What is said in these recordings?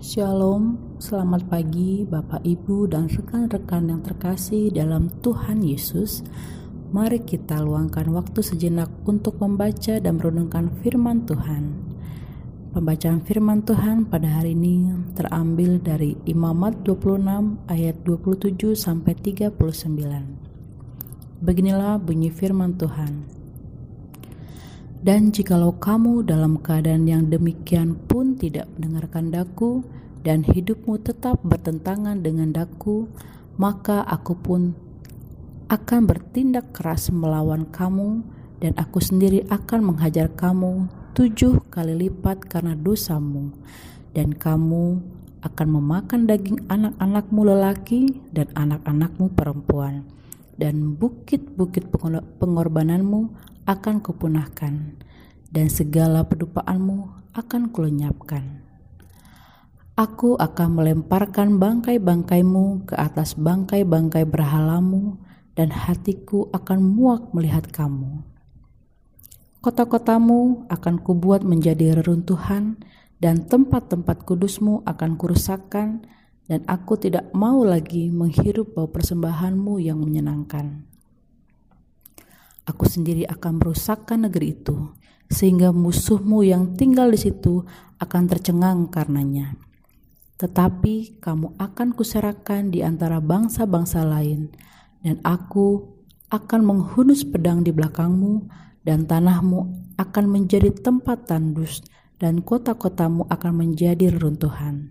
Shalom, selamat pagi Bapak Ibu dan rekan-rekan yang terkasih dalam Tuhan Yesus. Mari kita luangkan waktu sejenak untuk membaca dan merenungkan firman Tuhan. Pembacaan firman Tuhan pada hari ini terambil dari Imamat 26 ayat 27 sampai 39. Beginilah bunyi firman Tuhan. Dan jikalau kamu dalam keadaan yang demikian pun tidak mendengarkan daku, dan hidupmu tetap bertentangan dengan daku, maka aku pun akan bertindak keras melawan kamu, dan aku sendiri akan menghajar kamu tujuh kali lipat karena dosamu, dan kamu akan memakan daging anak-anakmu lelaki dan anak-anakmu perempuan, dan bukit-bukit pengorbananmu akan kupunahkan, dan segala pedupaanmu akan kulenyapkan. Aku akan melemparkan bangkai-bangkaimu ke atas bangkai-bangkai berhalamu, dan hatiku akan muak melihat kamu. Kota-kotamu akan kubuat menjadi reruntuhan, dan tempat-tempat kudusmu akan kurusakkan, dan aku tidak mau lagi menghirup bau persembahanmu yang menyenangkan. Aku sendiri akan merusakkan negeri itu, sehingga musuhmu yang tinggal di situ akan tercengang karenanya tetapi kamu akan kuserakan di antara bangsa-bangsa lain, dan aku akan menghunus pedang di belakangmu, dan tanahmu akan menjadi tempat tandus, dan kota-kotamu akan menjadi reruntuhan.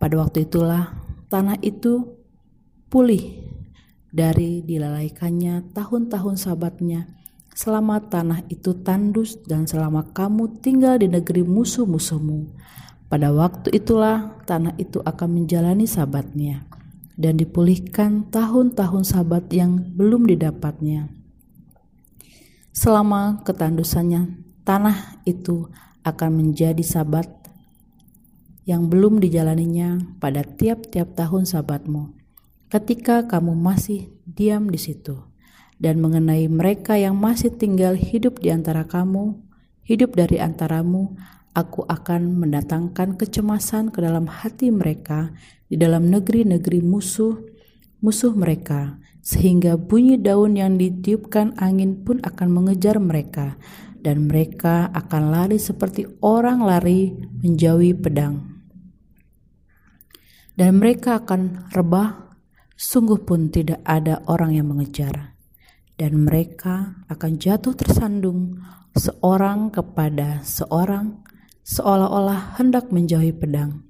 Pada waktu itulah tanah itu pulih dari dilalaikannya tahun-tahun sabatnya, selama tanah itu tandus dan selama kamu tinggal di negeri musuh-musuhmu pada waktu itulah tanah itu akan menjalani sabatnya dan dipulihkan tahun-tahun sabat yang belum didapatnya. Selama ketandusannya, tanah itu akan menjadi sabat yang belum dijalaninya pada tiap-tiap tahun sabatmu. Ketika kamu masih diam di situ, dan mengenai mereka yang masih tinggal hidup di antara kamu, hidup dari antaramu, aku akan mendatangkan kecemasan ke dalam hati mereka di dalam negeri-negeri musuh musuh mereka sehingga bunyi daun yang ditiupkan angin pun akan mengejar mereka dan mereka akan lari seperti orang lari menjauhi pedang. Dan mereka akan rebah sungguh pun tidak ada orang yang mengejar dan mereka akan jatuh tersandung seorang kepada seorang seolah-olah hendak menjauhi pedang.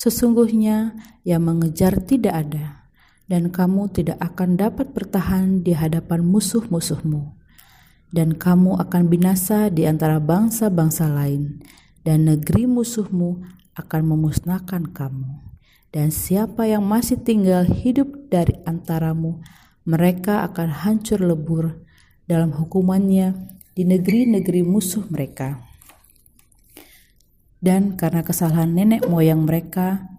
Sesungguhnya yang mengejar tidak ada, dan kamu tidak akan dapat bertahan di hadapan musuh-musuhmu. Dan kamu akan binasa di antara bangsa-bangsa lain, dan negeri musuhmu akan memusnahkan kamu. Dan siapa yang masih tinggal hidup dari antaramu, mereka akan hancur lebur dalam hukumannya di negeri-negeri musuh mereka dan karena kesalahan nenek moyang mereka,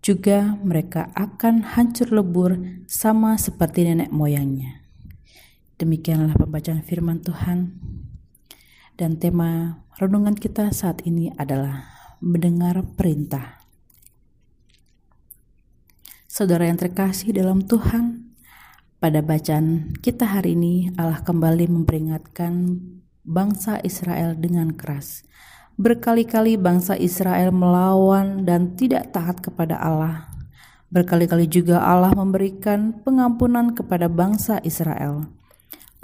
juga mereka akan hancur lebur sama seperti nenek moyangnya. Demikianlah pembacaan firman Tuhan. Dan tema renungan kita saat ini adalah mendengar perintah. Saudara yang terkasih dalam Tuhan, pada bacaan kita hari ini Allah kembali memperingatkan bangsa Israel dengan keras Berkali-kali bangsa Israel melawan dan tidak taat kepada Allah. Berkali-kali juga Allah memberikan pengampunan kepada bangsa Israel.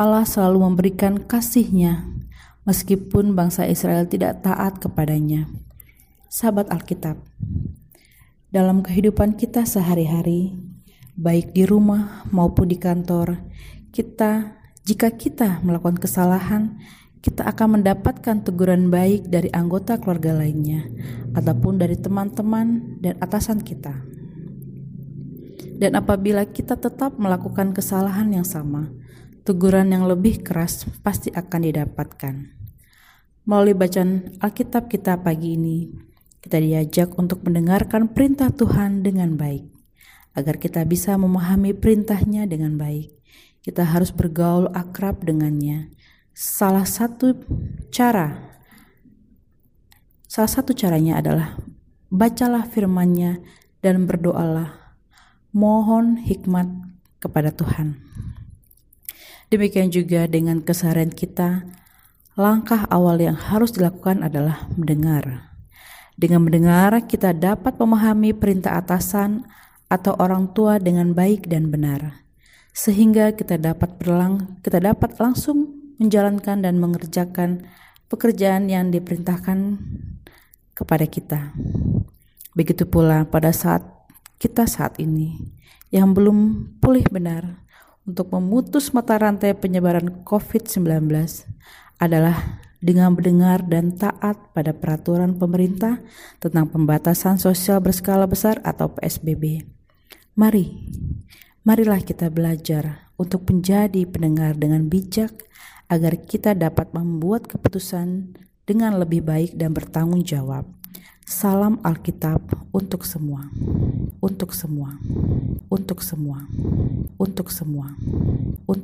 Allah selalu memberikan kasih-Nya meskipun bangsa Israel tidak taat kepadanya. Sahabat Alkitab, dalam kehidupan kita sehari-hari, baik di rumah maupun di kantor, kita jika kita melakukan kesalahan, kita akan mendapatkan teguran baik dari anggota keluarga lainnya, ataupun dari teman-teman dan atasan kita. Dan apabila kita tetap melakukan kesalahan yang sama, teguran yang lebih keras pasti akan didapatkan. Melalui bacaan Alkitab kita pagi ini, kita diajak untuk mendengarkan perintah Tuhan dengan baik. Agar kita bisa memahami perintahnya dengan baik, kita harus bergaul akrab dengannya salah satu cara salah satu caranya adalah bacalah firman-Nya dan berdoalah. Mohon hikmat kepada Tuhan. Demikian juga dengan keseharian kita, langkah awal yang harus dilakukan adalah mendengar. Dengan mendengar, kita dapat memahami perintah atasan atau orang tua dengan baik dan benar, sehingga kita dapat berlang, kita dapat langsung menjalankan dan mengerjakan pekerjaan yang diperintahkan kepada kita. Begitu pula pada saat kita saat ini yang belum pulih benar untuk memutus mata rantai penyebaran COVID-19 adalah dengan mendengar dan taat pada peraturan pemerintah tentang pembatasan sosial berskala besar atau PSBB. Mari, marilah kita belajar untuk menjadi pendengar dengan bijak agar kita dapat membuat keputusan dengan lebih baik dan bertanggung jawab. Salam Alkitab untuk semua, untuk semua, untuk semua, untuk semua. Untuk